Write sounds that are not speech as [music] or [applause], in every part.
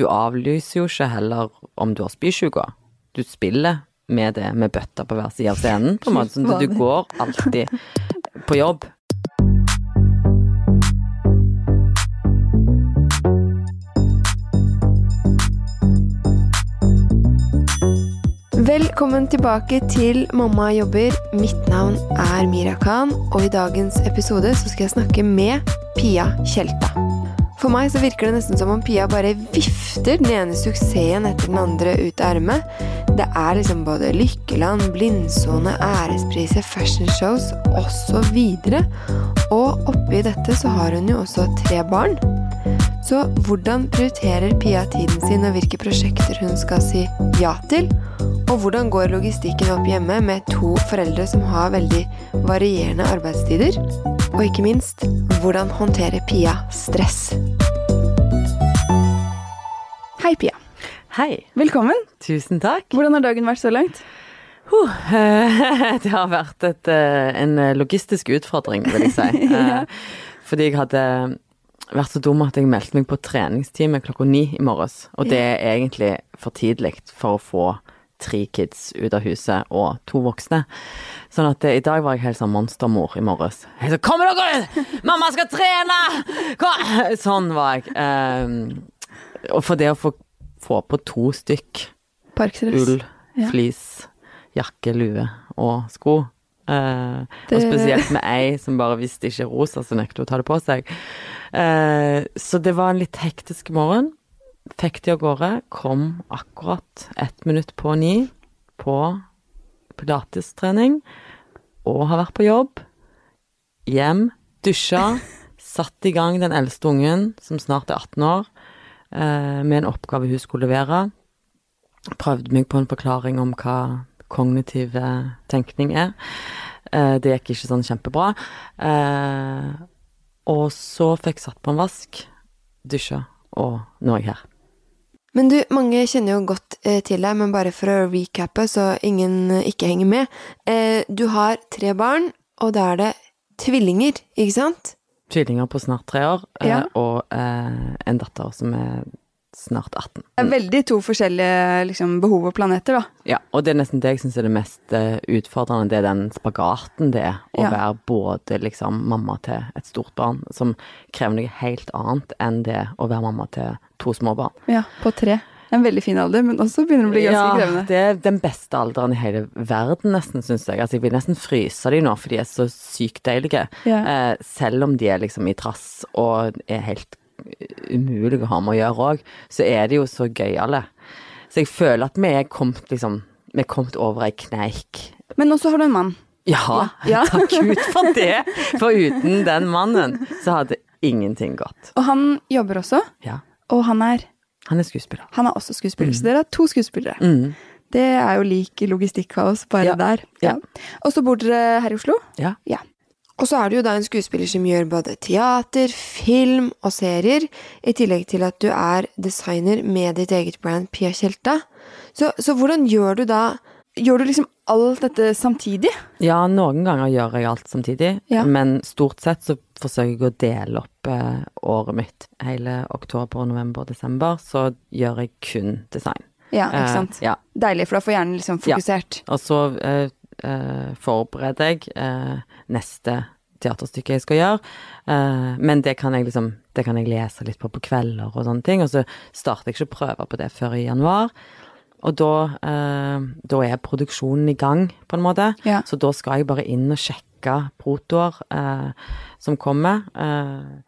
du avlyser jo ikke heller om du har spysjuke. Du spiller med det med bøtta på hver side av scenen, på en måte. Sånn at du går alltid på jobb. Velkommen tilbake til Mamma jobber. Mitt navn er Mira Khan, og i dagens episode så skal jeg snakke med Pia Tjelta. For meg så virker det nesten som om Pia bare vifter den ene suksessen etter den andre ut av ermet. Det er liksom både Lykkeland, blindsone, ærespriser, fashionshows osv. Og oppi dette så har hun jo også tre barn. Så hvordan prioriterer Pia tiden sin, og hvilke prosjekter hun skal si ja til? Og hvordan går logistikken opp hjemme med to foreldre som har veldig varierende arbeidstider? Og ikke minst, hvordan håndterer Pia stress? Hei, Pia. Hei. Velkommen. Tusen takk. Hvordan har dagen vært så langt? [laughs] Det har vært et, eh, en logistisk utfordring, vil jeg si. [laughs] Ja. Fordi jeg hadde vært så dum at jeg meldte meg på treningstime klokka ni i morges. Og det er egentlig for tidlig for å få tre kids ut av huset og to voksne. Sånn at eh, i dag var jeg helt sånn monstermor i morges. Jeg sa 'Kom dere ut! Mamma skal trene!' Kom! [laughs] Sånn var jeg. Ehm, og for det å få, få på to stykk ull, Ja. flis, jakke, lue og sko. Uh, Det- Og spesielt med ei som bare visste ikke rosa, så nektet hun å ta det på seg. Uh, så det var en litt hektisk morgen. Fikk de av gårde. Kom akkurat ett minutt på ni på pilatestrening. Og har vært på jobb. Hjem, dusja. [laughs] Satt i gang den eldste ungen, som snart er 18 år, eh, med en oppgave hun skulle levere prøvde meg på en forklaring om hva kognitiv eh, tenkning er. Eh, det gikk ikke sånn kjempebra. Og så fikk jeg satt på en vask, dusja, og nå er jeg her. Men du, mange kjenner jo godt eh, til deg, men bare for å recappe, så ingen eh, ikke henger med. Eh, du har tre barn, og da er det tvillinger, ikke sant? Tvillinger på snart tre år, eh, Ja. og eh, en datter som er snart 18. Det er veldig to forskjellige liksom, behov og planeter, da. Ja, og det er nesten det jeg syns er det mest eh, utfordrende, det er den spagaten det er å Ja. være både liksom mamma til et stort barn, som krever noe helt annet enn det å være mamma til to små barn. Ja, på tre. En veldig fin alder, men også begynner det å bli ganske krevende. det er den beste alderen i hele verden, nesten, syns jeg. Altså, jeg vil nesten fryse de nå, for de er så sykt deilige. Ja. Eh, selv om de er liksom i trass og er helt umulige å ha med å gjøre òg, så er det jo så gøyale. Så jeg føler at vi er kommet liksom Vi er kommet over ei kneik. Men også har du en mann. Ja, [laughs] Ja. takk Gud for det! For uten den mannen så hadde ingenting gått. Og han jobber også, Ja. og han er, Han er skuespiller. han er også skuespiller. Så dere er to skuespillere. Mm. Det er jo lik logistikkaos bare Ja. der. Ja. Og så bor dere her i Oslo. Ja. Ja. Og så er du jo da en skuespiller som gjør både teater, film og serier, i tillegg til at du er designer med ditt eget brand Pia Tjelta. Så, så hvordan gjør du da Gjør du liksom alt dette samtidig? Ja, noen ganger gjør jeg alt samtidig, Ja. men stort sett så forsøker jeg å dele opp eh, året mitt. Hele oktober, november, desember så gjør jeg kun design. Ja, ikke Eh, sant? ja. Deilig, for da får hjernen liksom Ja. Og så eh, eh, forbereder jeg eh, neste teaterstykke jeg skal gjøre, eh, men det kan jeg liksom Det kan jeg lese litt på på kvelder og sånne ting, og så starter jeg ikke prøver på det før i januar. Og da, eh, da er produksjonen i gang, på en måte. Ja. Så da skal jeg bare inn og sjekke protoer eh, som kommer. Eh,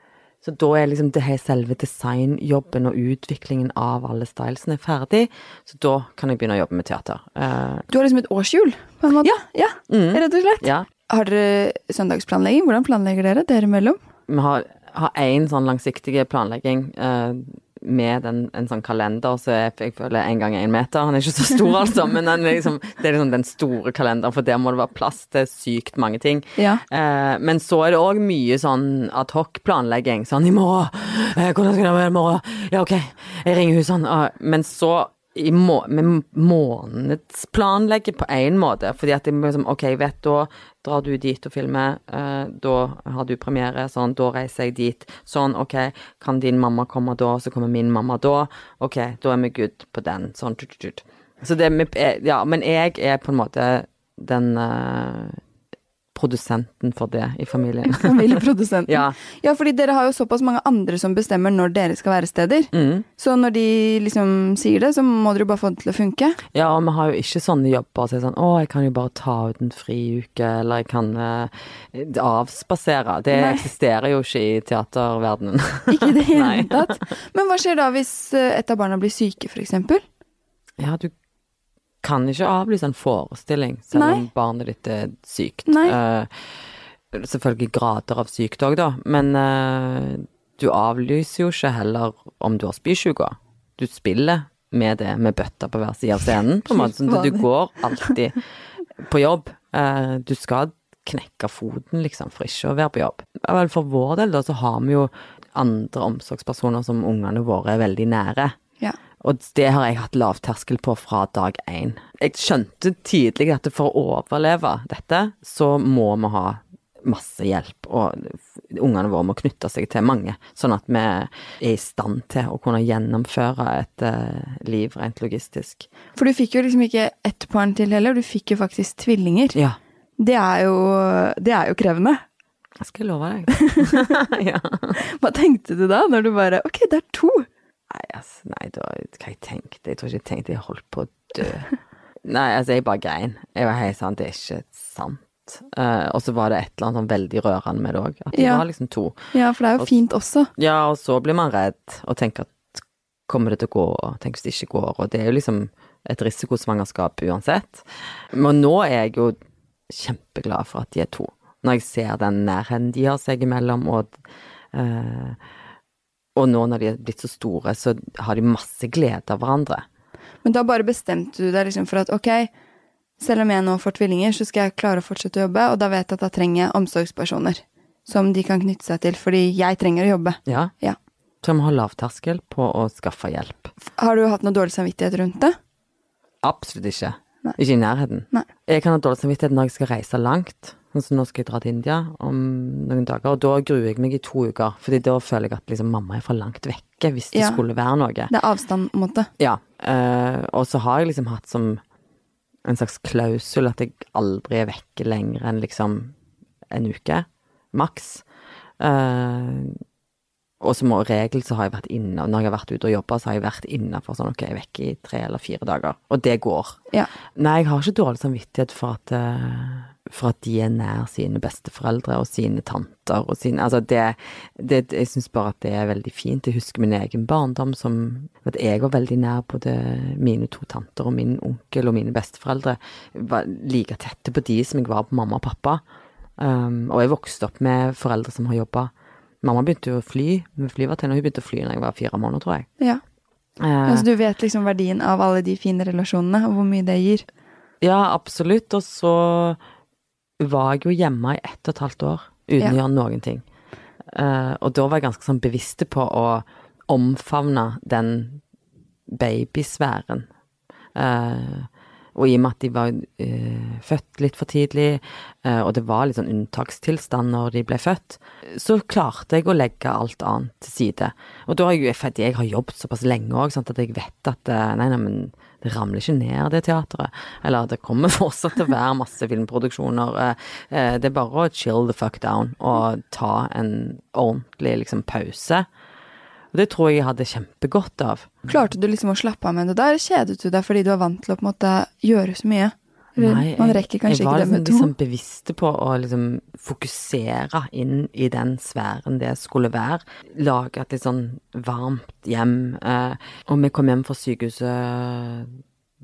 så da er liksom det her selve designjobben og utviklingen av alle stylesene ferdig. Så da kan jeg begynne å jobbe med teater. Uh, Du har liksom et årshjul, på en måte. Ja. ja Mm. Rett og slett. ja. Har dere søndagsplanlegging? Hvordan planlegger dere dere imellom? Vi har, har én sånn langsiktig planlegging eh, med en, en sånn kalender, så jeg, jeg føler en gang én meter. Han er ikke så stor, altså, [laughs] men den liksom, det er liksom den store kalenderen, for der må det være plass til sykt mange ting. Ja. Eh, men så er det òg mye sånn adhoc-planlegging. Sånn i morgen, eh, hvordan skal det være i morgen? Ja, ok, jeg ringer husene. sånn. Ah, men så i må, med månedsplanlegge på én måte, fordi at er liksom Ok, jeg vet da drar du dit og filmer, eh, da har du premiere, sånn, da reiser jeg dit, sånn, ok, kan din mamma komme da, så kommer min mamma da, ok, da er vi good på den, sånn, tut, tut, tut. Så det med, Ja, men jeg er på en måte den eh, produsenten for det i familien. [laughs] Familieprodusenten. ja. Ja, fordi dere har jo såpass mange andre som bestemmer når dere skal være steder. Mm. Så når de liksom sier det, så må dere jo bare få det til å funke. Ja, og vi har jo ikke sånne jobber som så er sånn Å, jeg kan jo bare ta ut en friuke, eller jeg kan uh, avspasere. Det Nei. eksisterer jo ikke i teaterverdenen. [laughs] Ikke i det [laughs] hele tatt. Men hva skjer da hvis eh, et av barna blir syke, eksempel? Ja, du kan ikke avlyse en forestilling selv Nei. om barnet ditt er sykt. Eh, selvfølgelig grader av sykt òg, da, men uh, du avlyser jo ikke heller om du har spysjuke. Du spiller med det med bøtta på hver side av scenen, på en måte. Sånn at du går alltid på jobb. Uh, du skal knekke foten, liksom, for ikke å være på jobb. Vel, for vår del, da, så har vi jo andre omsorgspersoner som ungene våre er veldig nære. Ja. Og det har jeg hatt lavterskel på fra dag én. Jeg skjønte tidlig at for å overleve dette, så må vi ha masse hjelp, og ungene våre må knytte seg til mange, sånn at vi er i stand til å kunne gjennomføre et eh, liv rent logistisk. For du fikk jo liksom ikke ett barn til heller, du fikk jo faktisk tvillinger. Ja, Det er jo, det er jo krevende. jeg skal love deg. [laughs] ja. Hva tenkte du da, når du bare Ok, det er to. Altså, nei, da, hva jeg tenkte Jeg tror ikke jeg tenkte jeg holdt på å dø. [laughs] Nei, altså, jeg bare grein. Jeg var helt sånn, det er ikke sant. Uh, og så var det et eller annet sånn veldig rørende med det òg, at det Ja. var liksom to. Ja, for det er jo fint også. Ja, og så blir man redd og tenker at kommer det til å gå, og tenk hvis det ikke går, og det er jo liksom et risikosvangerskap uansett. Men nå er jeg jo kjempeglad for at de er to. Når jeg ser den nærheten de har seg imellom, og eh, og nå når de er blitt så store, så har de masse glede av hverandre. Men da bare bestemte du deg liksom for at ok, selv om jeg nå får tvillinger, så skal jeg klare å fortsette å jobbe, og da vet jeg at da trenger jeg omsorgspersoner som de kan knytte seg til, fordi jeg trenger å jobbe. Ja. Ja. Så vi har lavterskel på å skaffe hjelp. Har du hatt noe dårlig samvittighet rundt det? Absolutt ikke. Nei. Ikke i nærheten. Nei. Jeg kan ha dårlig samvittighet når jeg skal reise langt. Sånn som nå skal jeg dra til India om noen dager, og da gruer jeg meg i to uker. Fordi da føler jeg at liksom mamma er for langt vekke, hvis det Ja. skulle være noe. Det er avstand, på en måte. Ja. Uh, og så har jeg liksom hatt som en slags klausul at jeg aldri er vekke lenger enn liksom en uke, maks. Uh, og som regel så har jeg vært inne, når jeg har vært ute og jobba, så har jeg vært innafor sånn ok, jeg er vekke i tre eller fire dager. Og det går. Ja. Nei, jeg har ikke dårlig samvittighet for at, eh, for at de er nær sine besteforeldre og sine tanter og sine Altså, det, det Jeg syns bare at det er veldig fint. Jeg husker min egen barndom som At jeg var veldig nær både mine to tanter og min onkel og mine besteforeldre. Var like tette på de som jeg var på mamma og pappa. Um, og jeg vokste opp med foreldre som har jobba. Mamma begynte jo å fly med flyvertinne, og hun begynte å fly når jeg var fire måneder, tror jeg. Ja. Uh, Altså, du vet liksom verdien av alle de fine relasjonene, og hvor mye det gir. Ja, absolutt. Og så var jeg jo hjemme i ett og et halvt år uten Ja. å gjøre noen ting. Uh, og da var jeg ganske sånn bevisst på å omfavne den babysfæren. Uh, og i og med at de var uh, født litt for tidlig, uh, og det var litt sånn unntakstilstand når de ble født, så klarte jeg å legge alt annet til side. Og da har jeg jo, fordi jeg har jobbet såpass lenge òg, sånn at jeg vet at uh, nei, nei, men det ramler ikke ned, det teatret. Eller det kommer [laughs] fortsatt til å være masse filmproduksjoner. Eh, eh, det er bare å chill the fuck down og ta en ordentlig liksom pause. Og det tror jeg jeg hadde kjempegodt av. Klarte du liksom å slappe av med det der? Kjedet du deg fordi du var vant til å på en måte gjøre så mye? Nei, man jeg- rekker kanskje var ikke det med liksom, to. liksom bevisst på å liksom fokusere inn i den sfæren det skulle være. Lage et litt sånn varmt hjem. Eh, og vi kom hjem fra sykehuset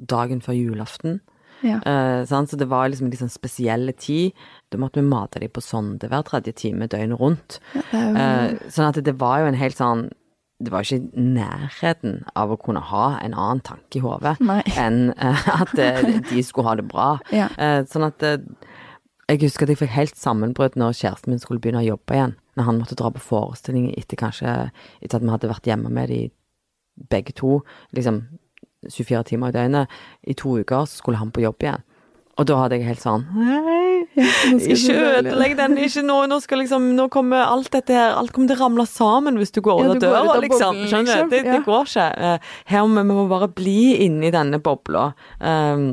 dagen før julaften. Ja. Eh. Så det var liksom en sånn spesiell tid. Da måtte vi mate dem på sonde hver tredje time døgnet rundt. Ja, jo, Eh, sånn at det var jo en helt sånn Det var ikke i nærheten av å kunne ha en annen tanke i hodet [laughs] enn eh, at eh, de skulle ha det bra. Ja. Eh, sånn at Jeg husker at jeg fikk helt sammenbrudd når kjæresten min skulle begynne å jobbe igjen. Når han måtte dra på forestilling etter kanskje Etter at vi hadde vært hjemme med de begge to liksom 24 timer i døgnet. I to uker så skulle han på jobb igjen. Og da hadde jeg helt sånn Nei, [laughs] ikke ødelegg den. Ikke nå, nå skal liksom Nå kommer alt dette her Alt kommer til å ramle sammen hvis du går Ja, ut av døra, liksom. Skjønner du? Det, det går ikke. Eh, Her må vi bare bli inni denne bobla. Um,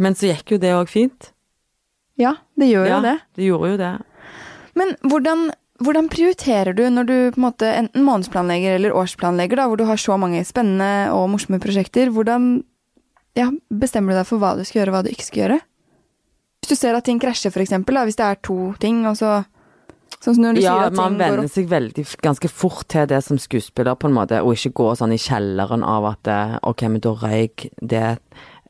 men så gikk jo det òg fint. Ja, det gjør Ja, jo det. det gjorde jo det. Men hvordan, hvordan prioriterer du når du på en måte enten månedsplanlegger eller årsplanlegger, da, hvor du har så mange spennende og morsomme prosjekter? Hvordan ja, bestemmer du deg for hva du skal gjøre, og hva du ikke skal gjøre? Hvis du ser at ting krasjer, for eksempel, da, hvis det er to ting, og så Sånn som når du Ja, sier at man ting går venner seg veldig ganske fort til det som skuespiller, på en måte, og ikke gå sånn i kjelleren av at eh, ok, men da røyk det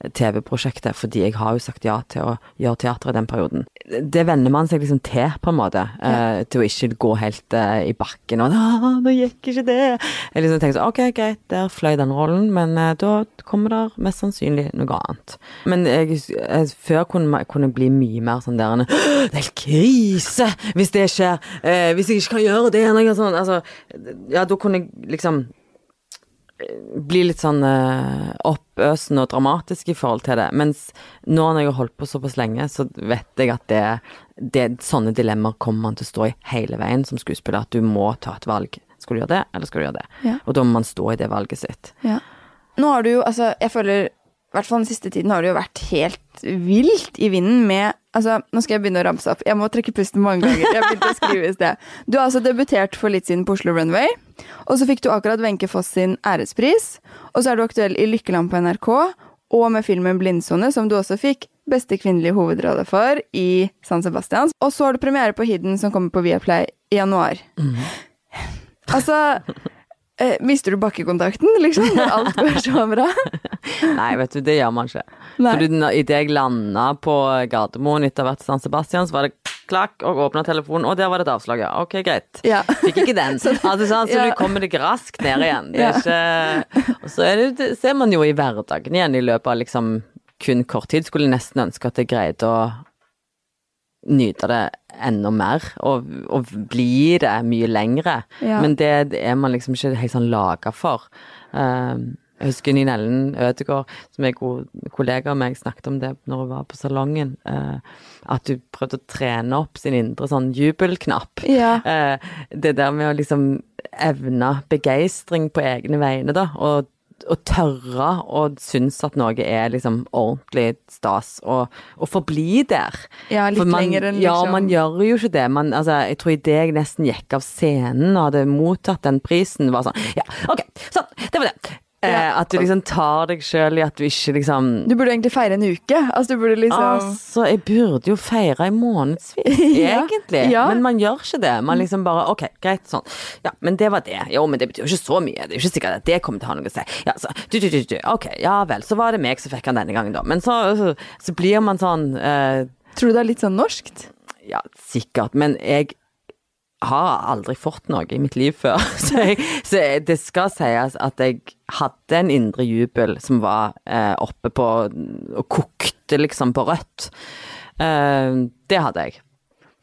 TV-prosjektet, fordi jeg har jo sagt ja til å gjøre teater i den perioden. Det venner man seg liksom til, på en måte, eh, til å ikke gå helt uh, i bakken og «Ah, 'Nå gikk ikke det'. Jeg liksom tenker sånn Ok, greit, der fløy den rollen, men uh, da kommer det mest sannsynlig noe annet. Men jeg, jeg, før kunne kunne jeg bli mye mer sånn der «Åh, Det er helt krise hvis det skjer. Hvis jeg ikke kan gjøre det. Noe sånt. altså, ja, da kunne jeg liksom bli litt sånn uh, oppøsende og dramatisk i forhold til det. Mens nå når jeg har holdt på såpass lenge, så vet jeg at det, det sånne dilemmaer kommer man til å stå i hele veien som skuespiller. At du må ta et valg. Skal du gjøre det, eller skal du gjøre det? Ja. Og da må man stå i det valget sitt. Ja. Nå har du jo, altså, jeg føler i hvert fall den siste tiden har det jo vært helt vilt i vinden med Altså, nå skal jeg begynne å ramse opp. Jeg må trekke pusten mange ganger. Jeg begynte å skrive i sted. Du har altså debutert for litt siden på Oslo Runway. Og så fikk du akkurat Wenche Foss sin ærespris. Og så er du aktuell i Lykkeland på NRK, og med filmen Blindsone, som du også fikk beste kvinnelige hovedrolle for i San Sebastian. Og så har du premiere på Hidden, som kommer på Viaplay i januar. Altså eh, Mister du bakkekontakten, liksom? Når alt går så [laughs] bra? Nei, vet du, det gjør man ikke. Nei. For idet jeg landa på Gardermoen etter i San Sebastian, så var det klakk, og åpna telefonen, og der var det et avslag, ja. Ok, greit. Ja. Fikk ikke den. [laughs] altså, sånn, så ja. du kommer deg raskt ned igjen. Det er ikke Og så er det, det ser man jo i hverdagen igjen i løpet av liksom kun kort tid. Skulle nesten ønske at jeg greide å nyte det enda mer, og, og bli det mye lengre. Ja. Men det, det er man liksom ikke helt sånn laga for. Um, jeg husker Nina Ellen Ødegaard, som er god kollega av meg, snakket om det når hun var på salongen. Uh, at du prøvde å trene opp sin indre sånn jubelknapp. Ja. Uh, det der med å liksom evne begeistring på egne vegne, da. Og, og tørre å synes at noe er liksom ordentlig stas, og, og forbli der. Ja, litt man, lenger enn Ja, liksom- man gjør jo ikke det. Man, altså, jeg tror idet jeg nesten gikk av scenen og hadde mottatt den prisen, var sånn Ja, OK, sånn, det var det. Eh, Ja. at du liksom tar deg sjøl i at du ikke liksom Du burde egentlig feire en uke. Altså, du burde liksom Altså, jeg burde jo feire i månedsvis, [laughs] Ja, egentlig. ja. Men man gjør ikke det. Man liksom bare OK, greit, sånn. Ja, men det var det. Jo, men det betyr jo ikke så mye. Det er jo ikke sikkert at det kommer til å ha noe å si. Ja, så, du, du, du, du. OK, ja vel. Så var det meg som fikk han denne gangen, da. Men så, så, så blir man sånn eh, Tror du det er litt sånn norskt? Ja, sikkert. Men jeg har aldri fått noe i mitt liv før. [laughs] Så, jeg, så det skal sies at jeg hadde en indre jubel som var eh, oppe på og kokte liksom på rødt. Eh, det hadde jeg.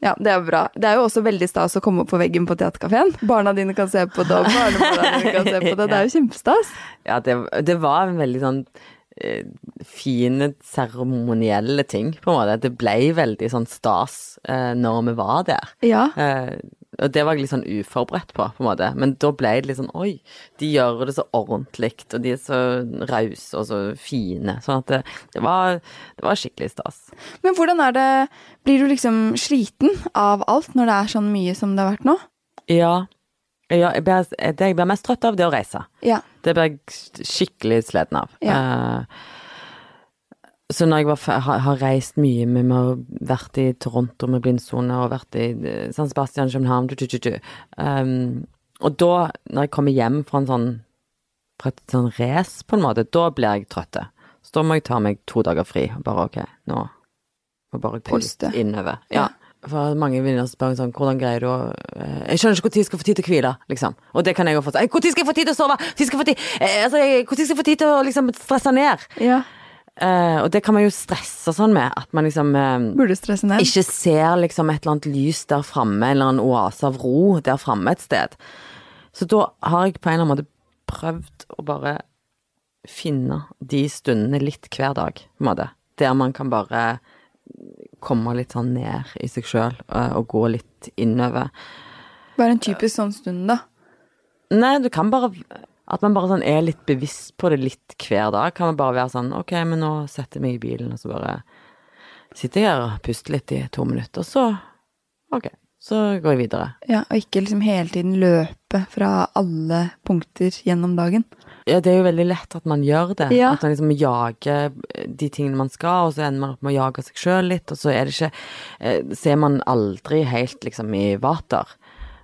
Ja, det er bra. Det er jo også veldig stas å komme opp på veggen på Theatercaféen. Barna dine kan se på det, og barnebarna dine kan se på det. Det er jo [laughs] kjempestas. Ja, det, det var en veldig sånn eh, fine seremonielle ting, på en måte. Det ble veldig sånn stas eh, når vi var der. Ja. Eh, og det var jeg litt sånn uforberedt på, på en måte. Men da ble det litt sånn oi, de gjør det så ordentlig, og de er så rause og så fine. Sånn at det, det, var, det var skikkelig stas. Men hvordan er det Blir du liksom sliten av alt når det er sånn mye som det har vært nå? Ja. ja jeg blir, det jeg blir mest trøtt av, det å reise. Ja. Det blir jeg skikkelig sliten av. Eh, så når jeg var, har, har reist mye med, har vært i Toronto med blindsone og vært i eh, San Sebastian, København du, du, du, du. Um, Og da, når jeg kommer hjem fra en sånn fra et sånn race, på en måte, da blir jeg trøtt. Så da må jeg ta meg to dager fri og bare ok, nå må bare gå litt innover. Ja. For mange venninner spør sånn, hvordan greier du å eh, Jeg skjønner ikke når jeg skal få tid til å hvile, liksom. Og det kan jeg jo få sånn Når skal jeg få tid til å sove? Når skal jeg få tid, eh, altså, jeg- skal jeg få tid til å liksom stresse ned? ja. Eh, og det kan man jo stresse sånn med, at man liksom uh, ikke ser liksom et eller annet lys der framme, eller en oase av ro der framme et sted. Så da har jeg på en eller annen måte prøvd å bare finne de stundene litt hver dag, på en måte. Der man kan bare komme litt sånn ned i seg sjøl og gå litt innover. Hva er en typisk sånn stund, da? Nei, du kan bare At man bare sånn er litt bevisst på det litt hver dag. Kan man bare være sånn Ok, men nå setter jeg meg i bilen, og så bare sitter jeg her og puster litt i to minutter, og så Ok, så går jeg videre. Ja, Og ikke liksom hele tiden løpe fra alle punkter gjennom dagen. Ja, det er jo veldig lett at man gjør det. Ja. At man liksom jager de tingene man skal, og så ender man opp med å jage seg sjøl litt, og så er det ikke Ser er man aldri helt liksom i vater.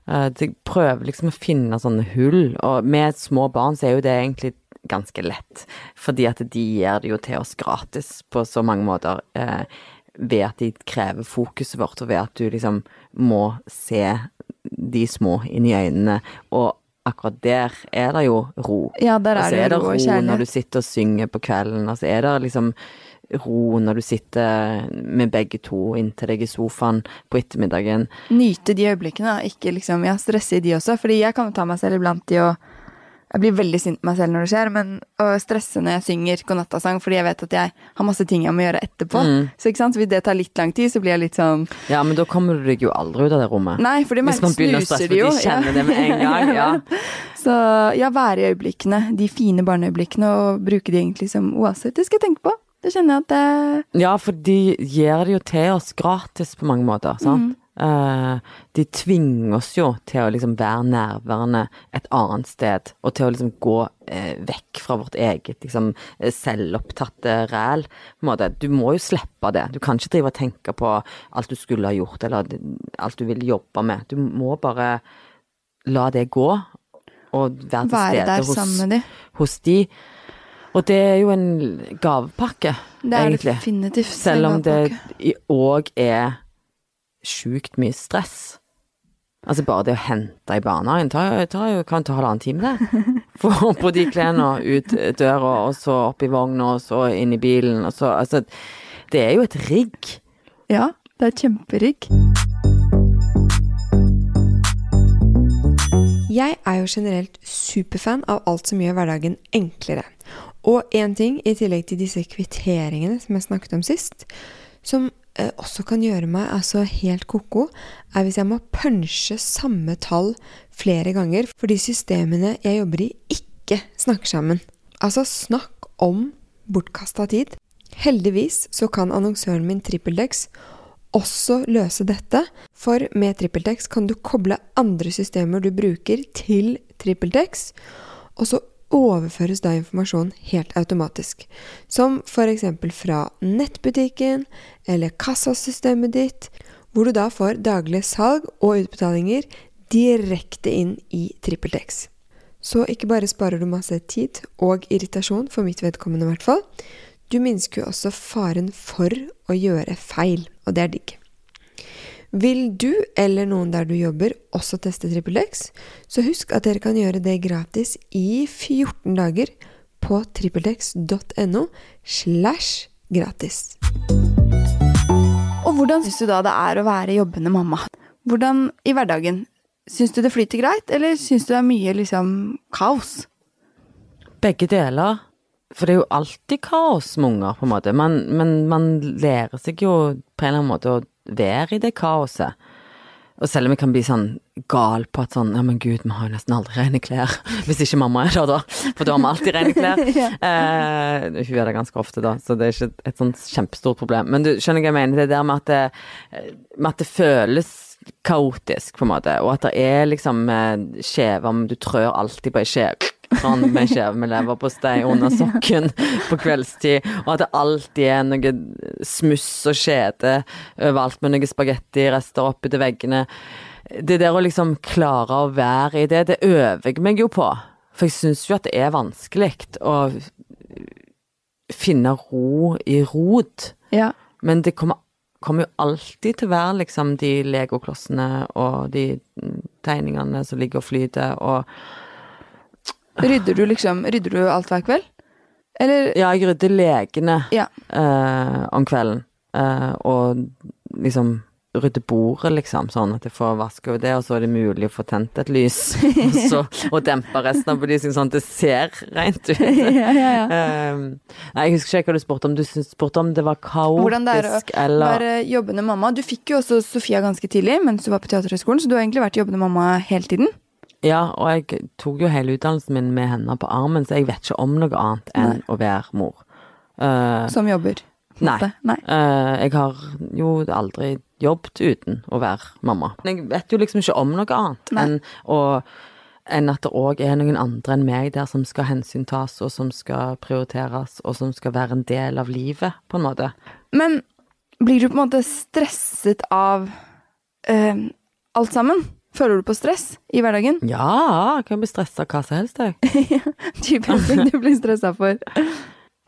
Eh, Jeg prøver liksom å finne sånne hull, og med små barn så er jo det egentlig ganske lett. Fordi at de gir det jo til oss gratis på så mange måter. eh, Ved at de krever fokuset vårt, og ved at du liksom må se de små inn i øynene. Og akkurat der er det jo ro. Ja, der er det er det ro og ro når du sitter og synger på kvelden, og så er det liksom ro når du sitter med begge to inntil deg i sofaen på ettermiddagen. Nyte de øyeblikkene, ikke liksom ja, stresse i de også. Fordi jeg kan jo ta meg selv iblant i å Jeg blir veldig sint på meg selv når det skjer, men å stresse når jeg synger godnattasang fordi jeg vet at jeg har masse ting jeg må gjøre etterpå. Mm. Så ikke sant, hvis det tar litt lang tid, så blir jeg litt sånn Ja, men da kommer du deg jo aldri ut av det rommet. Nei, for det Hvis man begynner å stresse, for de kjenner ja. det med en gang. Ja. [laughs] Så ja, være i øyeblikkene, de fine barneøyeblikkene, og bruke de egentlig som oaser. Det skal jeg tenke på. Det kjenner jeg at det Ja, for de gir det jo til oss gratis på mange måter, sant. Eh, de tvinger oss jo til å liksom være nærværende et annet sted, og til å liksom gå uh, vekk fra vårt eget liksom eh, selvopptatte ræl. på en måte. Du må jo slippe det. Du kan ikke drive og tenke på alt du skulle ha gjort, eller alt du vil jobbe med. Du må bare la det gå, og være til Være stede hos, hos de. Og det er jo en gavepakke, Det er egentlig. definitivt. Selv om det òg er sjukt mye stress. Altså bare det å hente i barnehagen tar, tar jo, kan ta halvannen time, det. [laughs] Få på de klærne, ut døra, og så opp i vogna, og så inn i bilen, og så Altså, det er jo et rigg. Ja, det er et kjemperigg. Jeg er jo generelt superfan av alt som gjør hverdagen enklere. Og én ting, i tillegg til disse kvitteringene som jeg snakket om sist, som eh, også kan gjøre meg altså helt ko-ko, er hvis jeg må punche samme tall flere ganger fordi systemene jeg jobber i, ikke snakker sammen. Altså, snakk om bortkasta tid. Heldigvis så kan annonsøren min TrippelDex også løse dette, for med TrippelTex kan du koble andre systemer du bruker til TrippelTex, og så overføres da informasjon helt automatisk. Som f.eks. fra nettbutikken eller kassasystemet ditt, hvor du da får daglige salg og utbetalinger direkte inn i TrippelTex. Så ikke bare sparer du masse tid og irritasjon, for mitt vedkommende i hvert fall, du minsker jo også faren for å gjøre feil, og det er digg. Vil du eller noen der du jobber også teste TrippelTex, så husk at dere kan gjøre det gratis i 14 dager på trippeltex.no slash gratis. Og hvordan syns du da det er å være jobbende mamma? Hvordan i hverdagen? Syns du det flyter greit, eller syns du det er mye liksom kaos? Begge deler. For det er jo alltid kaos med unger, på en måte. Man, men man lærer seg jo på en eller annen måte å være i det kaoset. Og selv om jeg kan bli sånn gal på at sånn Ja, men gud, vi har jo nesten aldri rene klær. [laughs] Hvis ikke mamma er der, da. For da har vi alltid rene klær. [laughs] eh, hun er der ganske ofte, da, så det er ikke et, sånt kjempestort problem. Men du skjønner hva jeg mener? Det der med at det, med at det føles kaotisk, på en måte. Og at det er liksom skjeve om Du trør alltid på ei skje sånn med en skjeve med leverpostei under sokken på kveldstid, og at det alltid er noe smuss og skjede overalt med noe spagettirester til veggene. Det der å liksom klare å være i det, det øver jeg meg jo på. For jeg syns jo at det er vanskelig å finne ro i rot. Ja. Men det kommer, kommer jo alltid til å være liksom de legoklossene og de tegningene som ligger og flyter, og Rydder du liksom Rydder du alt hver kveld? Eller Ja, jeg rydder lekene Ja. eh, om kvelden. Eh, og liksom rydde bordet, liksom, sånn at jeg får vaske over det, og så er det mulig å få tent et lys, [laughs] og så og dempe resten av belysningen sånn at det ser rent ut. [laughs] ja, ja, ja. Um, nei, jeg husker ikke hva du spurte om. Du spurte om det var kaotisk Hvordan det er å eller Være jobbende mamma. Du fikk jo også Sofia ganske tidlig mens du var på Teaterhøgskolen, så du har egentlig vært jobbende mamma hele tiden. Ja, og jeg tok jo hele utdannelsen min med henne på armen, så jeg vet ikke om noe annet enn Nei. å være mor. Uh, Som jobber. Nei. Nei. Uh, jeg har jo aldri jobbet uten å være mamma. Men jeg vet jo liksom ikke om noe annet enn, å, enn at det òg er noen andre enn meg der som skal hensyntas, og som skal prioriteres, og som skal være en del av livet, på en måte. Men blir du på en måte stresset av eh, alt sammen? Føler du på stress i hverdagen? Ja, jeg kan bli stressa av hva som helst, jeg. [laughs] Typen ting du blir stressa for.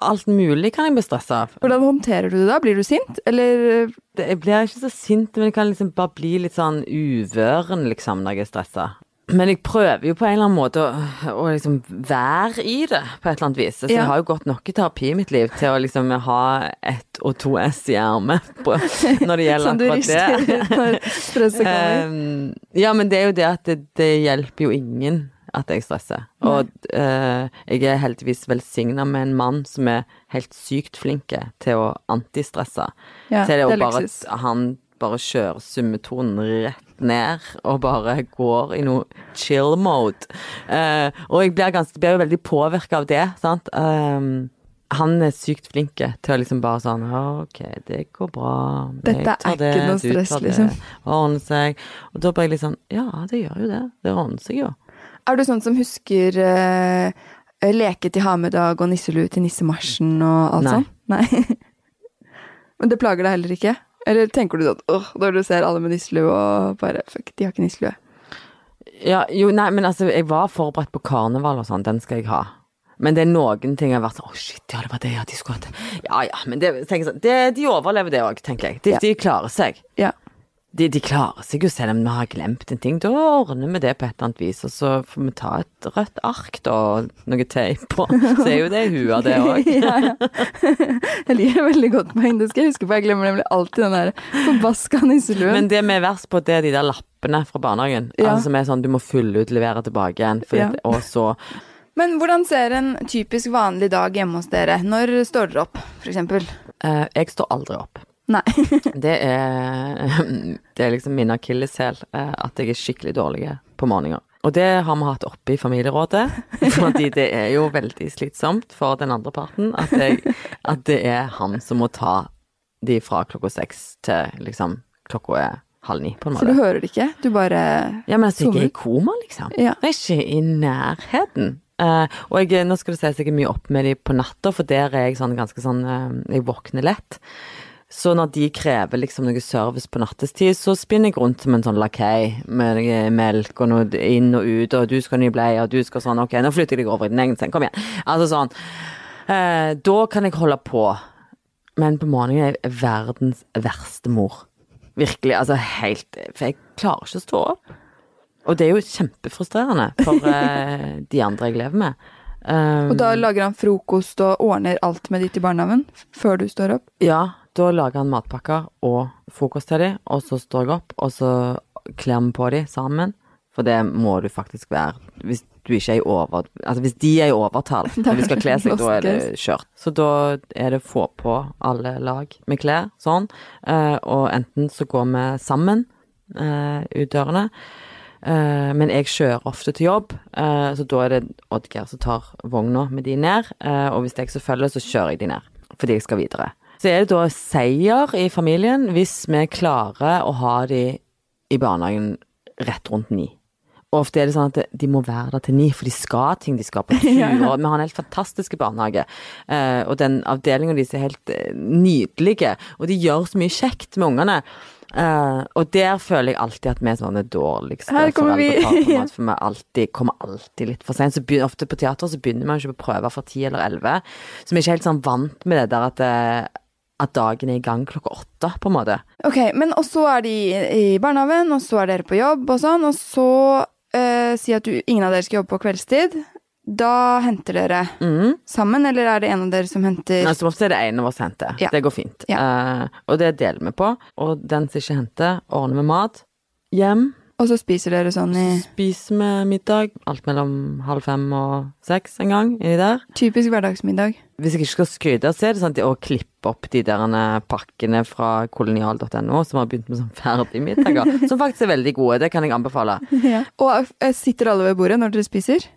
Alt mulig kan jeg bli stressa av. Hvordan håndterer du det da? Blir du sint, eller jeg blir ikke så sint, men jeg kan liksom bare bli litt sånn uvøren, liksom, når jeg er stressa. Men jeg prøver jo på en eller annen måte å, å liksom være i det, på et eller annet vis. Så Ja. jeg har jo gått i terapi i mitt liv til å liksom ha ett og to S i ermet når det [laughs] gjelder som du akkurat rister det. ut når stresset kommer? Um, [laughs] ja, men det er jo det at det, det hjelper jo ingen at jeg stresser. Og uh, jeg er heldigvis velsigna med en mann som er helt sykt flinke til å antistresse. Ja, til det, det å bare at han bare kjører summetonen rett ned og bare går i noe chill mode. Uh, og jeg blir, ganske, blir jo veldig påvirka av det, sant. Um, han er sykt flink til å liksom bare sånn OK, det går bra. Dette er er ikke noe stress, det, liksom. Ordner seg. Og da bare jeg litt sånn Ja, det gjør jo det. Det ordner seg jo. Er du sånn som husker uh, leke til hamedag og nisselue til nissemarsjen og alt Nei. sånn? Nei. [laughs] Men det plager deg heller ikke? Eller tenker du sånn åh, når du ser alle med nisselue og bare fuck, de har ikke nisselue? Ja, jo, nei, men altså, jeg var forberedt på karneval og sånn, den skal jeg ha. Men det er noen ting jeg har vært sånn Å, shit, ja, det var det, ja, de skulle hatt det. Ja ja, men det, sånn, det, de overlever det òg, tenker jeg. De, Ja. de klarer seg. Ja. De, de klarer seg jo selv om vi har glemt en ting. Da ordner vi det på et eller annet vis, og så får vi ta et rødt ark da, og noe teip på. Så er jo det hua, det [laughs] òg. ja, ja. [laughs] Jeg liker veldig godt poeng. Det skal jeg huske på. Jeg glemmer nemlig alltid den der forbaska nisseluen. Men det vi er verst på, det er de der lappene fra barnehagen. Ja. Altså som er sånn du må fylle ut, levere tilbake igjen. Ja. det- Og så Men hvordan ser en typisk vanlig dag hjemme hos dere? Når står dere opp, eksempel? eh, Jeg står aldri opp. Nei. [laughs] Det er, det er liksom min akilleshæl, eh, at jeg er skikkelig dårlig på morgener. Og det har vi hatt oppe i familierådet, [laughs] fordi det er jo veldig slitsomt for den andre parten at, jeg, at det er han som må ta de fra klokka seks til liksom klokka er halv ni, på en For du hører det ikke? Du bare Ja, men altså, jeg er i koma, liksom. Ja. Jeg er ikke i nærheten. Uh, og jeg, nå skal det sies jeg er mye opp med de på natta, for der er jeg sånn ganske sånn uh, Jeg våkner lett. Så når de krever liksom noe service på nattestid, så spinner jeg rundt som en sånn lakei med melk og noe inn og ut, og du skal ha ny bleie, og du skal sånn, ok, nå flytter jeg deg over i din egen seng, kom igjen. Altså sånn. Eh, da kan jeg holde på. Men på morgenen er jeg verdens verste mor. Virkelig, altså helt For jeg klarer ikke å stå opp. Og det er jo kjempefrustrerende for [laughs] eh, de andre jeg lever med. Um, Og da lager han frokost og ordner alt med de til barnehagen før du står opp? Ja, da lager han matpakker og frokost til dem, og så står jeg opp, og så kler vi på dem sammen. For det må du faktisk være hvis du ikke er i over... Altså hvis de er i overtall [laughs] når de skal kle seg, da er det kjørt. Så da er det få på alle lag med klær, sånn. Eh, og enten så går vi sammen eh, ut dørene. Uh, men jeg kjører ofte til jobb, uh, så da er det Oddgeir som tar vogna med de ned. Uh, og hvis jeg ikke følger, så kjører jeg de ned, fordi jeg skal videre. Så er det da seier i familien hvis vi klarer å ha de i barnehagen rett rundt ni. Og ofte er det sånn at de må være der til ni, for de skal ting, de skal på tur. [laughs] Ja, ja. Vi har en helt fantastisk barnehage, eh, og den avdelinga deres er helt eh, nydelige, og de gjør så mye kjekt med ungene. Eh, og der føler jeg alltid at vi er sånne dårligste vi. foreldrepar, for vi alltid, kommer alltid litt for sent. Så begynner, ofte på teater så begynner man ikke på prøver for ti eller elleve, så vi er ikke helt sånn vant med det der at, at dagen er i gang klokka åtte, på en måte. Ok, men og så er de i barnehagen, og så er dere på jobb og sånn, og så eh, si at du, ingen av dere skal jobbe på kveldstid. da henter dere mm. sammen, eller er det en av dere som henter Som ofte er det en av oss henter. Ja. Det går fint. Eh, og det deler vi på. Og den som ikke henter, ordner vi mat. Hjem. Og så spiser dere sånn i Spiser vi middag. Alt mellom halv fem og seks en gang inni der. typisk hverdagsmiddag. Hvis jeg ikke skal skryte, så er det sånn at å klippe opp de der pakkene fra kolonial.no som har begynt med sånn ferdigmiddager, [laughs] som faktisk er veldig gode. Det kan jeg anbefale. Og eh, sitter alle ved bordet når dere spiser?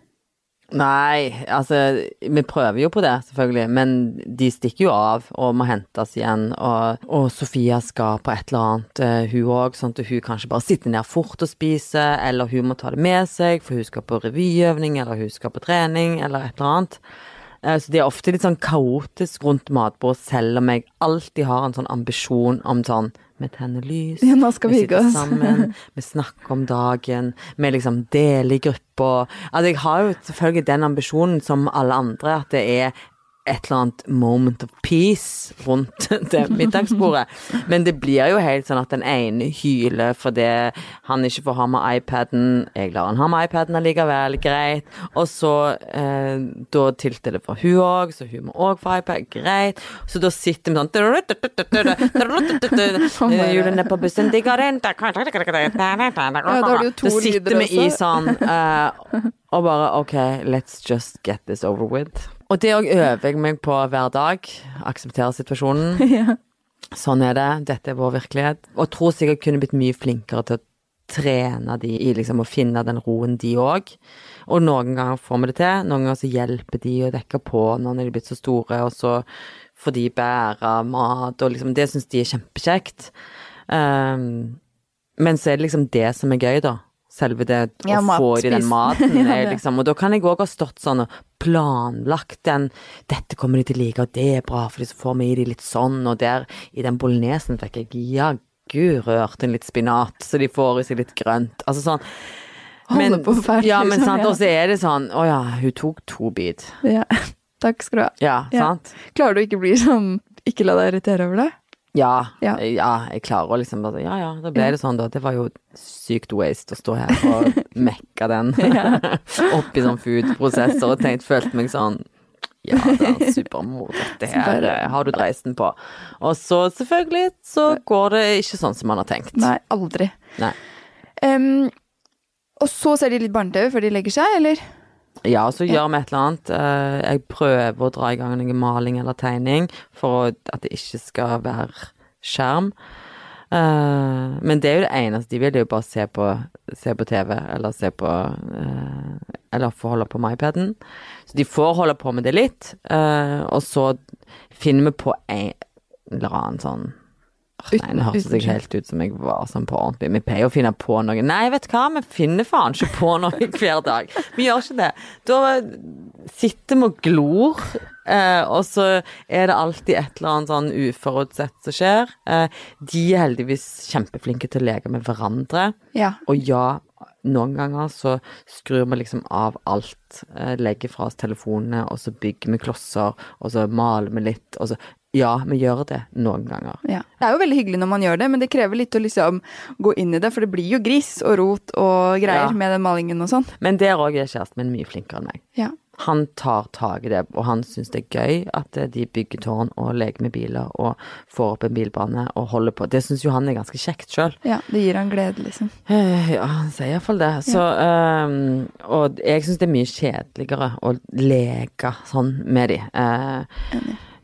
Nei, altså Vi prøver jo på det, selvfølgelig, men de stikker jo av og må hentes igjen. Og, og Sofia skal på et eller annet, eh, hun òg, sånn at hun kanskje bare sitter ned fort og spiser, eller hun må ta det med seg, for hun skal på revyøvning, eller hun skal på trening, eller et eller annet. Eh, Så det er ofte litt sånn kaotisk rundt matbord, selv om jeg alltid har en sånn ambisjon om sånn Vi tenner lys, Ja, vi sitter sammen, [laughs] vi snakker om dagen, vi liksom deler i grupper. Altså, jeg har jo selvfølgelig den ambisjonen som alle andre, at det er et eller annet moment of peace rundt det middagsbordet. Men det blir jo helt sånn at den ene hyler fordi han ikke får ha med iPaden. Jeg lar han ha med iPaden allikevel, greit. Og så eh, da tilter det for hun òg, så hun må òg få iPad, greit. Så da sitter vi sånn Hjulene på bussen da sitter vi i sånn eh, og bare OK, let's just get this over with. Og det òg øver jeg meg på hver dag. Akseptere situasjonen. [laughs] ja. Sånn er det. Dette er vår virkelighet. Og tror sikkert kunne blitt mye flinkere til å trene de i liksom å finne den roen, de òg. Og noen ganger får vi det til. Noen ganger så hjelper de å dekke på når de er blitt så store, og så får de bære mat, og liksom Det syns de er kjempekjekt. Um, men så er det liksom det som er gøy, da. Selve det Ja, å få i den maten. [laughs] Ja, Er liksom, og da kan jeg òg ha stått sånn og planlagt den 'Dette kommer de til å like, og det er bra, for så får vi i de litt sånn', og der i den bolognesen fikk jeg jaggu rørt inn litt spinat, så de får i seg litt grønt. Altså sånn. Men, på ferdig, Ja, men liksom, sant, og så er det sånn Å ja, hun tok to bit. ja. [laughs] Takk skal du ha. Ja, Ja. sant? Klarer du ikke bli sånn Ikke la deg irritere over det? Ja, Ja. ja. jeg klarer å liksom bare Ja ja, da ble det sånn, da. Det var jo sykt waste å stå her og [laughs] mekke den [laughs] [laughs] oppi sånn food-prosesser og tenkt, følte meg sånn ja, det er supermor, dette her eh, har du dreisen på. Og så selvfølgelig så går det ikke sånn som man har tenkt. Nei, aldri. Nei. Um, og så ser de litt barne-TV før de legger seg, eller? Ja, så gjør vi et eller annet. Eh, Jeg prøver å dra i gang noe maling eller tegning for at det ikke skal være skjerm. Eh, men det er jo det eneste de vil, det er jo bare se på, se på TV, eller se på eh, Eller få holde på med iPaden. Så de får holde på med det litt, og så finner vi på en eller annen sånn Nei, nå hørtes jeg helt ut som jeg var sånn på ordentlig. Vi pleier å finne på noe. Nei, vet du hva, vi finner faen ikke på noe [laughs] hver dag. Vi gjør ikke det. Da sitter vi og glor, eh, og så er det alltid et eller annet sånn uforutsett som skjer. Eh, de er heldigvis kjempeflinke til å leke med hverandre. Ja. Og ja, noen ganger så skrur vi liksom av alt, eh, legger fra oss telefonene, og så bygger vi klosser, og så maler vi litt, og så Ja, vi gjør det noen ganger. ja. Det er jo veldig hyggelig når man gjør det, men det krever litt å liksom gå inn i det, for det blir jo gris og rot og greier Ja. med den malingen og sånn. Men der òg er kjæresten min mye flinkere enn meg. Ja. Han tar tak i det, og han syns det er gøy at eh, de bygger tårn og leker med biler og får opp en bilbane og holder på. Det syns jo han er ganske kjekt sjøl. ja. Det gir han glede, liksom. Eh, Ja, han sier iallfall det. Så, um, og jeg syns det er mye kjedeligere å leke sånn med de. Eh,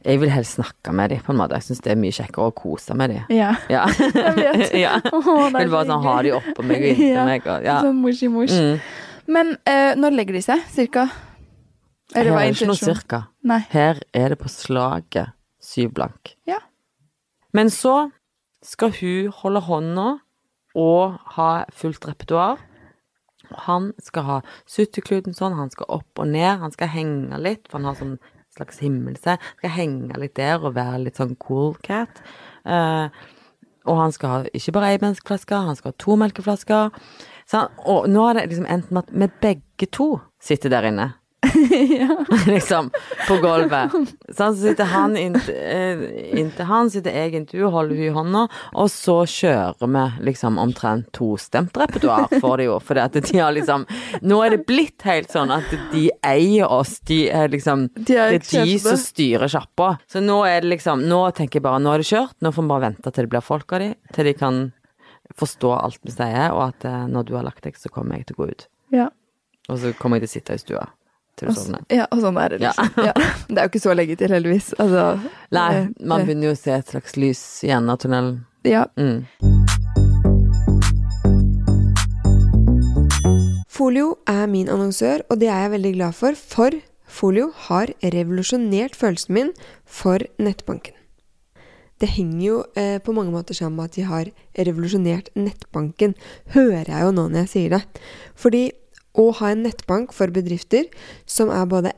jeg vil helst snakke med dem, på en måte. Jeg syns det er mye kjekkere å kose med dem. Ja. [laughs] Ja. Jeg vet. [laughs] ja. Åh, vil bare sånn ha dem de oppå meg og inntil Ja. meg. Og, ja. Sånn moshi-mosh. Mm. Men uh, når legger de seg, cirka? Eller Her er er det ikke noe cirka. Nei. Her er det på slaget syv blank. Ja. Men så skal hun holde hånda og ha fullt repertoar. Han skal ha suttekluten sånn, han skal opp og ned, han skal henge litt, for han har sånn slags himmelse. Skal henge litt der og være litt sånn cool cat. Eh, og han skal ha ikke bare ei melkeflaske, han skal ha to melkeflasker. Så han, og nå har det liksom endt med at vi begge to sitter der inne. [laughs] [laughs] liksom, på gulvet. Sånn, så sitter han inntil, eh, inntil han, sitter jeg inntil hun, holder hun i hånda, og så kjører vi liksom omtrent tostemt repertoar for de jo, for at de har liksom Nå er det blitt helt sånn at de eier oss, de er liksom De er Det er de som styrer sjappa. Så nå er det liksom Nå tenker jeg bare nå er det kjørt, nå får vi bare vente til det blir folk av de, til de kan forstå alt vi sier, og at eh, når du har lagt deg, så kommer jeg til å gå ut. Ja. Og så kommer jeg til å sitte i stua til å Og, s- ja, og sånn er det, Ja. liksom. Ja. [laughs] Det er jo ikke så lenge til, heldigvis. Altså, Nei, man det- begynner jo å se et slags lys i enden av tunnelen. Ja. Mm. Folio er min annonsør, og det er jeg veldig glad for, for Folio har revolusjonert følelsen min for nettbanken. Det henger jo eh, på mange måter sammen med at de har revolusjonert nettbanken, hører jeg jo nå når jeg sier det. Fordi å ha en nettbank for bedrifter som er både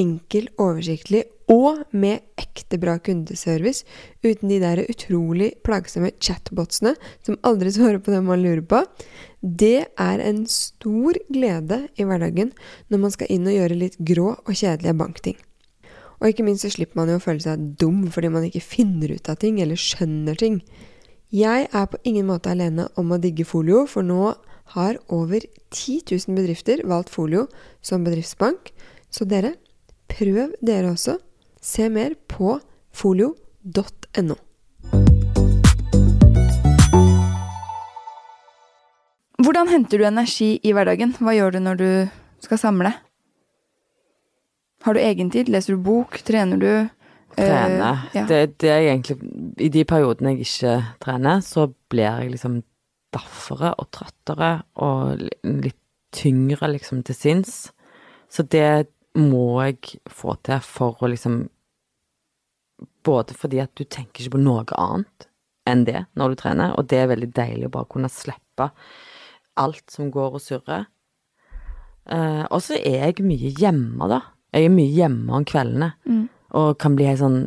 enkel, oversiktlig og med ekte bra kundeservice, uten de der utrolig plagsomme chatbotsene som aldri [laughs] svarer på det man lurer på, det er en stor glede i hverdagen når man skal inn og gjøre litt grå og kjedelige bankting. Og ikke minst så slipper man jo å føle seg dum fordi man ikke finner ut av ting eller skjønner ting. Jeg er på ingen måte alene om å digge Folio, for nå har over 10 000 bedrifter valgt Folio som bedriftsbank. Så dere, prøv dere også. Se mer på folio.no. Hvordan henter du energi i hverdagen? Hva gjør du når du skal samle? Har du egentid? Leser du bok? Trener du? Trene. Uh, ja. Det, det er egentlig I de periodene jeg ikke trener, så blir jeg liksom daffere og trøttere og litt tyngre liksom til sinns. Så det må jeg få til for å liksom Både fordi at du tenker ikke på noe annet enn det når du trener, og det er veldig deilig å bare kunne slippe alt som går og surrer. Uh, og så er jeg mye hjemme, da. Jeg er mye hjemme om kveldene. Og kan bli helt sånn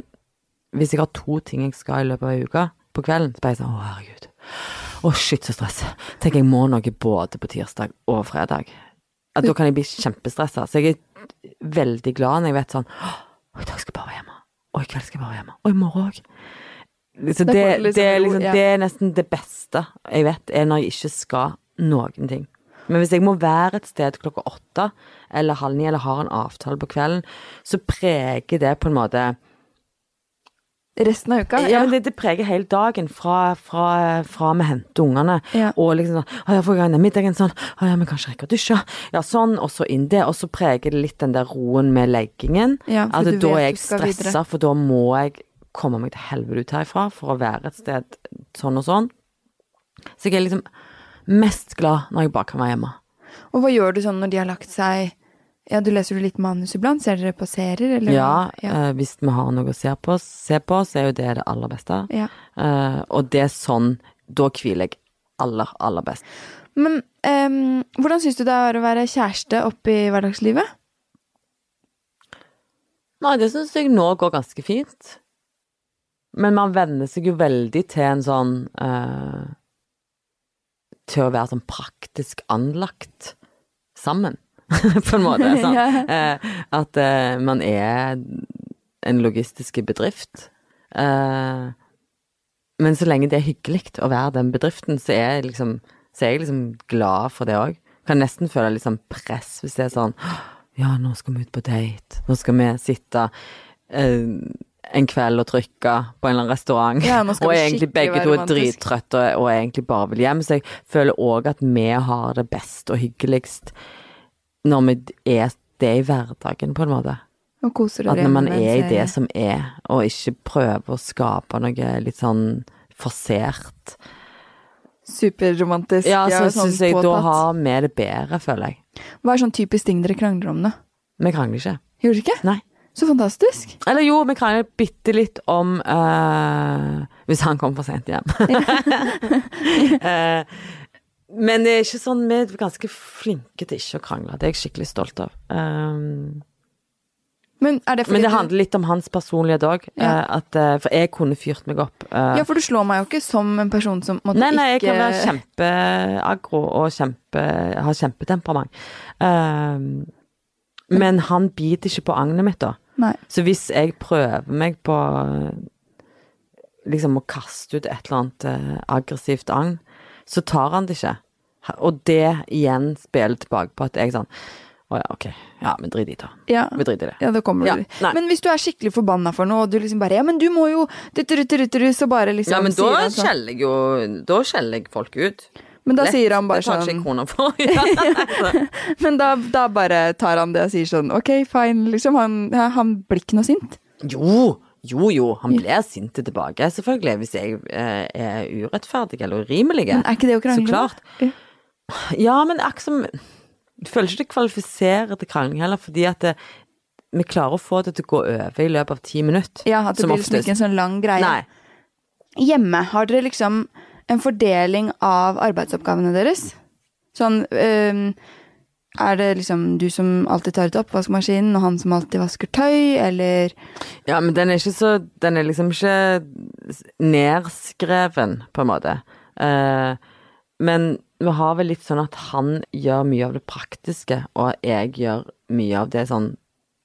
Hvis jeg har to ting jeg skal i løpet av ei uke, på kvelden, så blir jeg sånn Å, herregud. Å, shit, så stress. Tenk, jeg må noe både på tirsdag og fredag. At da kan jeg bli kjempestressa. Så jeg er veldig glad når jeg vet sånn Å, i dag skal jeg bare være hjemme. Og i kveld skal jeg bare være hjemme. Og i morgen òg. Så det, det, liksom det, er liksom, det er nesten det beste jeg vet, er når jeg ikke skal noen ting. Men hvis jeg må være et sted klokka åtte eller halv ni, eller har en avtale på kvelden, så preger det på en måte Resten av uka? Ja, men det, det preger hele dagen fra, fra, fra vi henter ungene. Ja. Og liksom sånn Å ja, får jeg den middagen sånn. Å ja, men kanskje rekker å dusje. Ja, sånn. Og så inn det. Og så preger det litt den der roen med leggingen. Ja, at du da vet er jeg stressa, for da må jeg komme meg til helvete ut herifra for å være et sted sånn og sånn. Så jeg er liksom mest glad når jeg bare kan være hjemme. Og hva gjør du sånn når de har lagt seg Ja, du leser du litt manus iblant? Ser dere på serier, eller? Ja, ja. eh, hvis vi har noe å se på, se på, så er jo det det aller beste. ja. Eh, og det er sånn Da hviler jeg aller, aller best. Men ehm, hvordan syns du det er å være kjæreste oppe i hverdagslivet? Nei, det syns jeg nå går ganske fint. Men man venner seg jo veldig til en sånn eh, Til å være sånn praktisk anlagt sammen, [laughs] på en måte. [laughs] Sånn. Eh, at eh, man er en logistisk bedrift. Eh, men så lenge det er hyggelig å være den bedriften, så er jeg liksom, så er jeg liksom glad for det òg. Kan nesten føle litt sånn press hvis det er sånn Ja, nå skal vi ut på date. Nå skal vi sitte eh, en kveld og trykke på en eller annen restaurant. Ja, [laughs] og egentlig begge to er drittrøtte og, og egentlig bare vil hjem. Så jeg føler òg at vi har det best og hyggeligst når vi er det i hverdagen, på en måte. Og koser At når man er i det som er, og ikke prøver å skape noe litt sånn forsert. Superromantisk. Ja, så sånn syns jeg da har vi det bedre, føler jeg. Hva er sånn typisk ting dere krangler om, da? Vi krangler ikke. Gjør dere ikke? Nei. Så fantastisk. Eller jo, vi krangler bitte litt om uh, Hvis han kommer for sent hjem. [laughs] [laughs] Eh, men det er ikke sånn Vi er ganske flinke til ikke å krangle. Det er jeg skikkelig stolt av. Um, Men det men det handler litt om hans personlighet òg. Ja. for jeg kunne fyrt meg opp. eh, Ja, for du slår meg jo ikke som en person som måtte Nei, nei, jeg ikke kan være kjempeaggro og kjempe, ha kjempetemperament. Ehm, Men han biter ikke på agnet mitt, da. Nei. Så hvis jeg prøver meg på liksom å kaste ut et eller annet eh, aggressivt agn, så tar han det ikke. Og det igjen spiller tilbake på at jeg sånn Å ja, ok. Ja, men drit i det. Ja. Vi driter i det. Ja, det kommer Ja, du. nei. Men hvis du er skikkelig forbanna for noe, og du liksom bare Ja, men du må jo Så bare liksom Ja, men da sånn. skjeller jeg jo Da skjeller jeg folk ut. Men da Lett. sier han bare sånn Det tar ikke sånn jeg kroner for. [laughs] Ja. [laughs] Men da, da bare tar han det og sier sånn Ok, fine, liksom. Han, han blir ikke noe sint. Jo, jo, jo. Han blir sint tilbake, selvfølgelig, hvis jeg eh, er urettferdig eller urimelig. Men er ikke det å krangle? Så klart. Ja. Ja, men akkurat som Jeg føler ikke det kvalifiserer til krangling heller, fordi at det, vi klarer å få det til å gå over i løpet av ti minutter. Ja, at det blir liksom ikke en sånn lang greie. Nei. Hjemme, har dere liksom en fordeling av arbeidsoppgavene deres? Sånn øh, Er det liksom du som alltid tar ut oppvaskmaskinen, og han som alltid vasker tøy, eller Ja, men den er ikke så Den er liksom ikke nedskreven, på en måte. Uh, men vi har vel litt sånn at han gjør mye av det praktiske, og jeg gjør mye av det sånn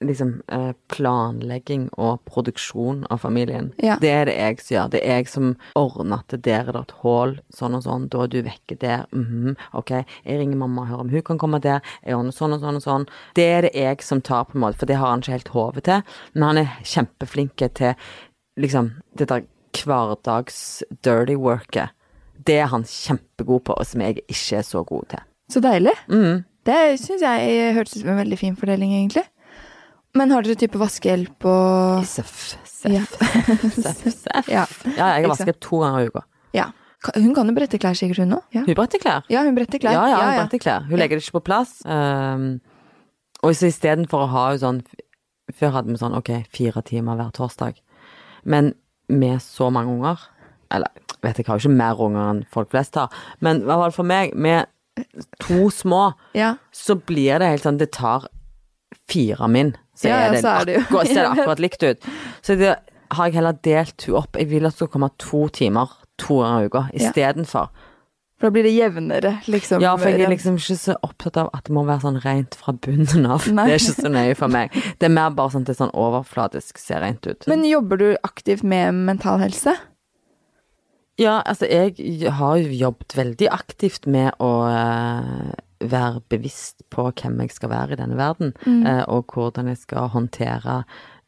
liksom eh, planlegging og produksjon av familien. Ja. Det er det jeg som gjør. Det er jeg som ordner at der er det et hull, sånn og sånn, da er du vekke der, mhm, ok, jeg ringer mamma og hører om hun kan komme der, jeg ordner sånn og sånn og sånn. Det er det jeg som tar, på en måte, for det har han ikke helt hodet til, men han er kjempeflink til liksom det der hverdags-dirty worket. Det er han kjempegod på, og som jeg ikke er så god til. Så deilig. Mm. Det syns jeg hørtes ut som en veldig fin fordeling, egentlig. Men har dere type vaskehjelp og Seff, Ja. [laughs] seff, seff, [laughs] seff. Ja. Ja, jeg har vasket to ganger i uka. Ja. Hun kan jo brette klær, sikkert hun òg? Ja. Hun bretter klær. ja, hun bretter klær. Ja, ja, hun bretter klær. Hun legger det ikke på plass. Um, og så istedenfor å ha sånn Før hadde vi sånn ok, fire timer hver torsdag. Men med så mange unger Eller vet jeg, har jo ikke mer unger enn folk flest har, men i hvert fall for meg, med to små, ja. så blir det helt sånn Det tar fire min, så, Ja, er, det så er det akkurat, så er det [laughs] akkurat likt ut. Så det har jeg heller delt henne opp. Jeg vil at det skal komme to timer to ganger i uka Ja. For da blir det jevnere, liksom. Ja, for jeg er liksom ikke så opptatt av at det må være sånn rent fra bunnen av. Nei. Det er ikke så nøye for meg. Det er mer bare sånn at det er sånn overfladisk ser rent ut. Men jobber du aktivt med mental helse? Ja, altså jeg har jo jobbet veldig aktivt med å eh, være bevisst på hvem jeg skal være i denne verden, mm. og hvordan jeg skal håndtere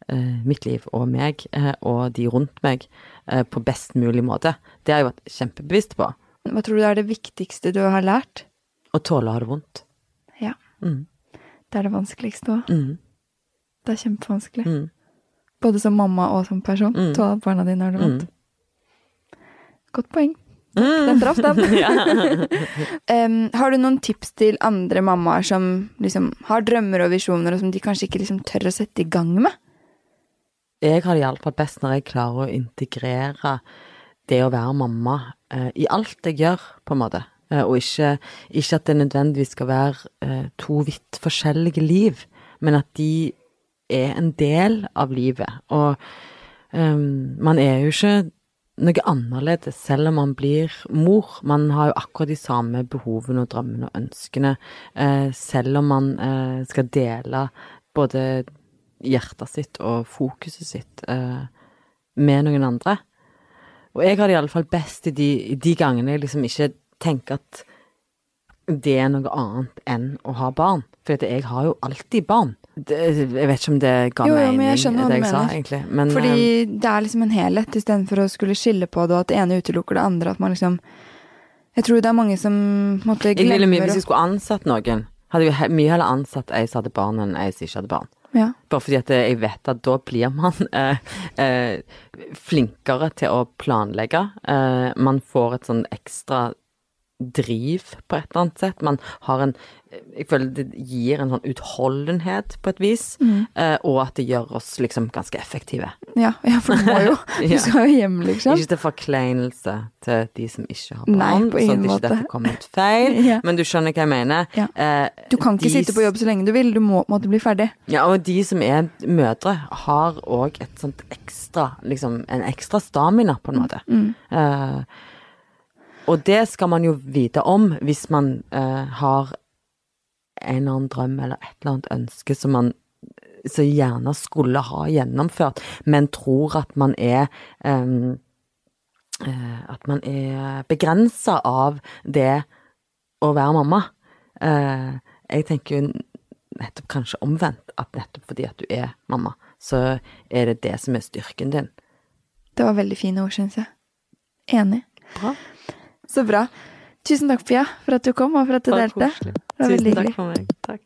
eh, mitt liv og meg eh, og de rundt meg eh, på best mulig måte. Det har jeg vært kjempebevisst på. Hva tror du er det viktigste du har lært? Å tåle å ha det vondt. Ja. Mm. Det er det vanskeligste òg. Mm. Det er kjempevanskelig. Mm. Både som mamma og som person. Mm. Tåle at barna dine har det vondt. Godt poeng. Mm. Den traff, den. [laughs] um, har du noen tips til andre mammaer som liksom har drømmer og visjoner, og som de kanskje ikke liksom tør å sette i gang med? Jeg har det iallfall best når jeg klarer å integrere det å være mamma uh, i alt jeg gjør, på en måte. Eh, og ikke, ikke at det nødvendigvis skal være eh, to vidt forskjellige liv, men at de er en del av livet. Og um, man er jo ikke noe annerledes selv om man blir mor. Man har jo akkurat de samme behovene og drømmene og ønskene, eh, selv om man eh, skal dele både hjertet sitt og fokuset sitt eh, med noen andre. Og jeg har det iallfall best i de, de gangene jeg liksom ikke tenker at det er noe annet enn å ha barn. For jeg har jo alltid barn. Det, jeg vet ikke om det ga Jo, jo, men jeg skjønner hva det jeg sa, mener. egentlig. Men, Fordi eh, det er liksom en helhet, istedenfor å skulle skille på det, og at det ene utelukker det andre. At man liksom Jeg tror det er mange som på en måte, jeg ville mye, Hvis jeg skulle ansatt noen, hadde jeg mye heller ansatt ei som hadde barn, enn ei som ikke hadde barn. ja. Bare fordi at jeg vet at da blir man [laughs] eh, eh, flinkere til å planlegge. Eh, man får et sånn ekstra driv på et eller annet sett. Man har en Jeg føler det gir en sånn utholdenhet på et vis, mm. og at det gjør oss liksom ganske effektive. Ja, ja, for du må jo [laughs] Du skal jo hjem, liksom. Ikke til forkleinelse til de som ikke har barn, Nei, på sånn at ikke måte. dette kommer ut feil, [laughs] Ja. men du skjønner hva jeg mener. Ja. Eh, Du kan ikke de sitte på jobb så lenge du vil, du må måtte bli ferdig. Ja, og de som er mødre, har òg et sånt ekstra Liksom en ekstra stamina, på en måte. Eh, og det skal man jo vite om hvis man eh, har en eller annen drøm eller et eller annet ønske som man så gjerne skulle ha gjennomført, men tror at man er um, At man er begrensa av det å være mamma. Uh, jeg tenker jo nettopp kanskje omvendt, at nettopp fordi at du er mamma, så er det det som er styrken din. Det var veldig fine ord, syns jeg. Enig. Bra. Så bra. Tusen takk, Pia, for at du kom, og for at du Bare delte. koselig. Det var veldig Tusen takk for meg. Takk.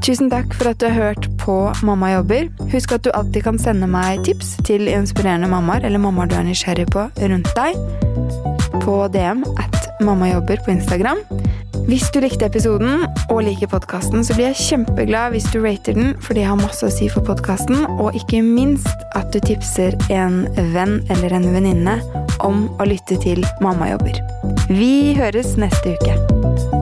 Tusen takk for at du har hørt på Mamma jobber. Husk at du alltid kan sende meg tips til inspirerende mammaer eller mammaer du er nysgjerrig på rundt deg, på DM at mammajobber på Instagram. Hvis du likte episoden og liker podkasten, så blir jeg kjempeglad hvis du rater den, for det har masse å si for podkasten, og ikke minst at du tipser en venn eller en venninne om å lytte til Mammajobber. Vi høres neste uke.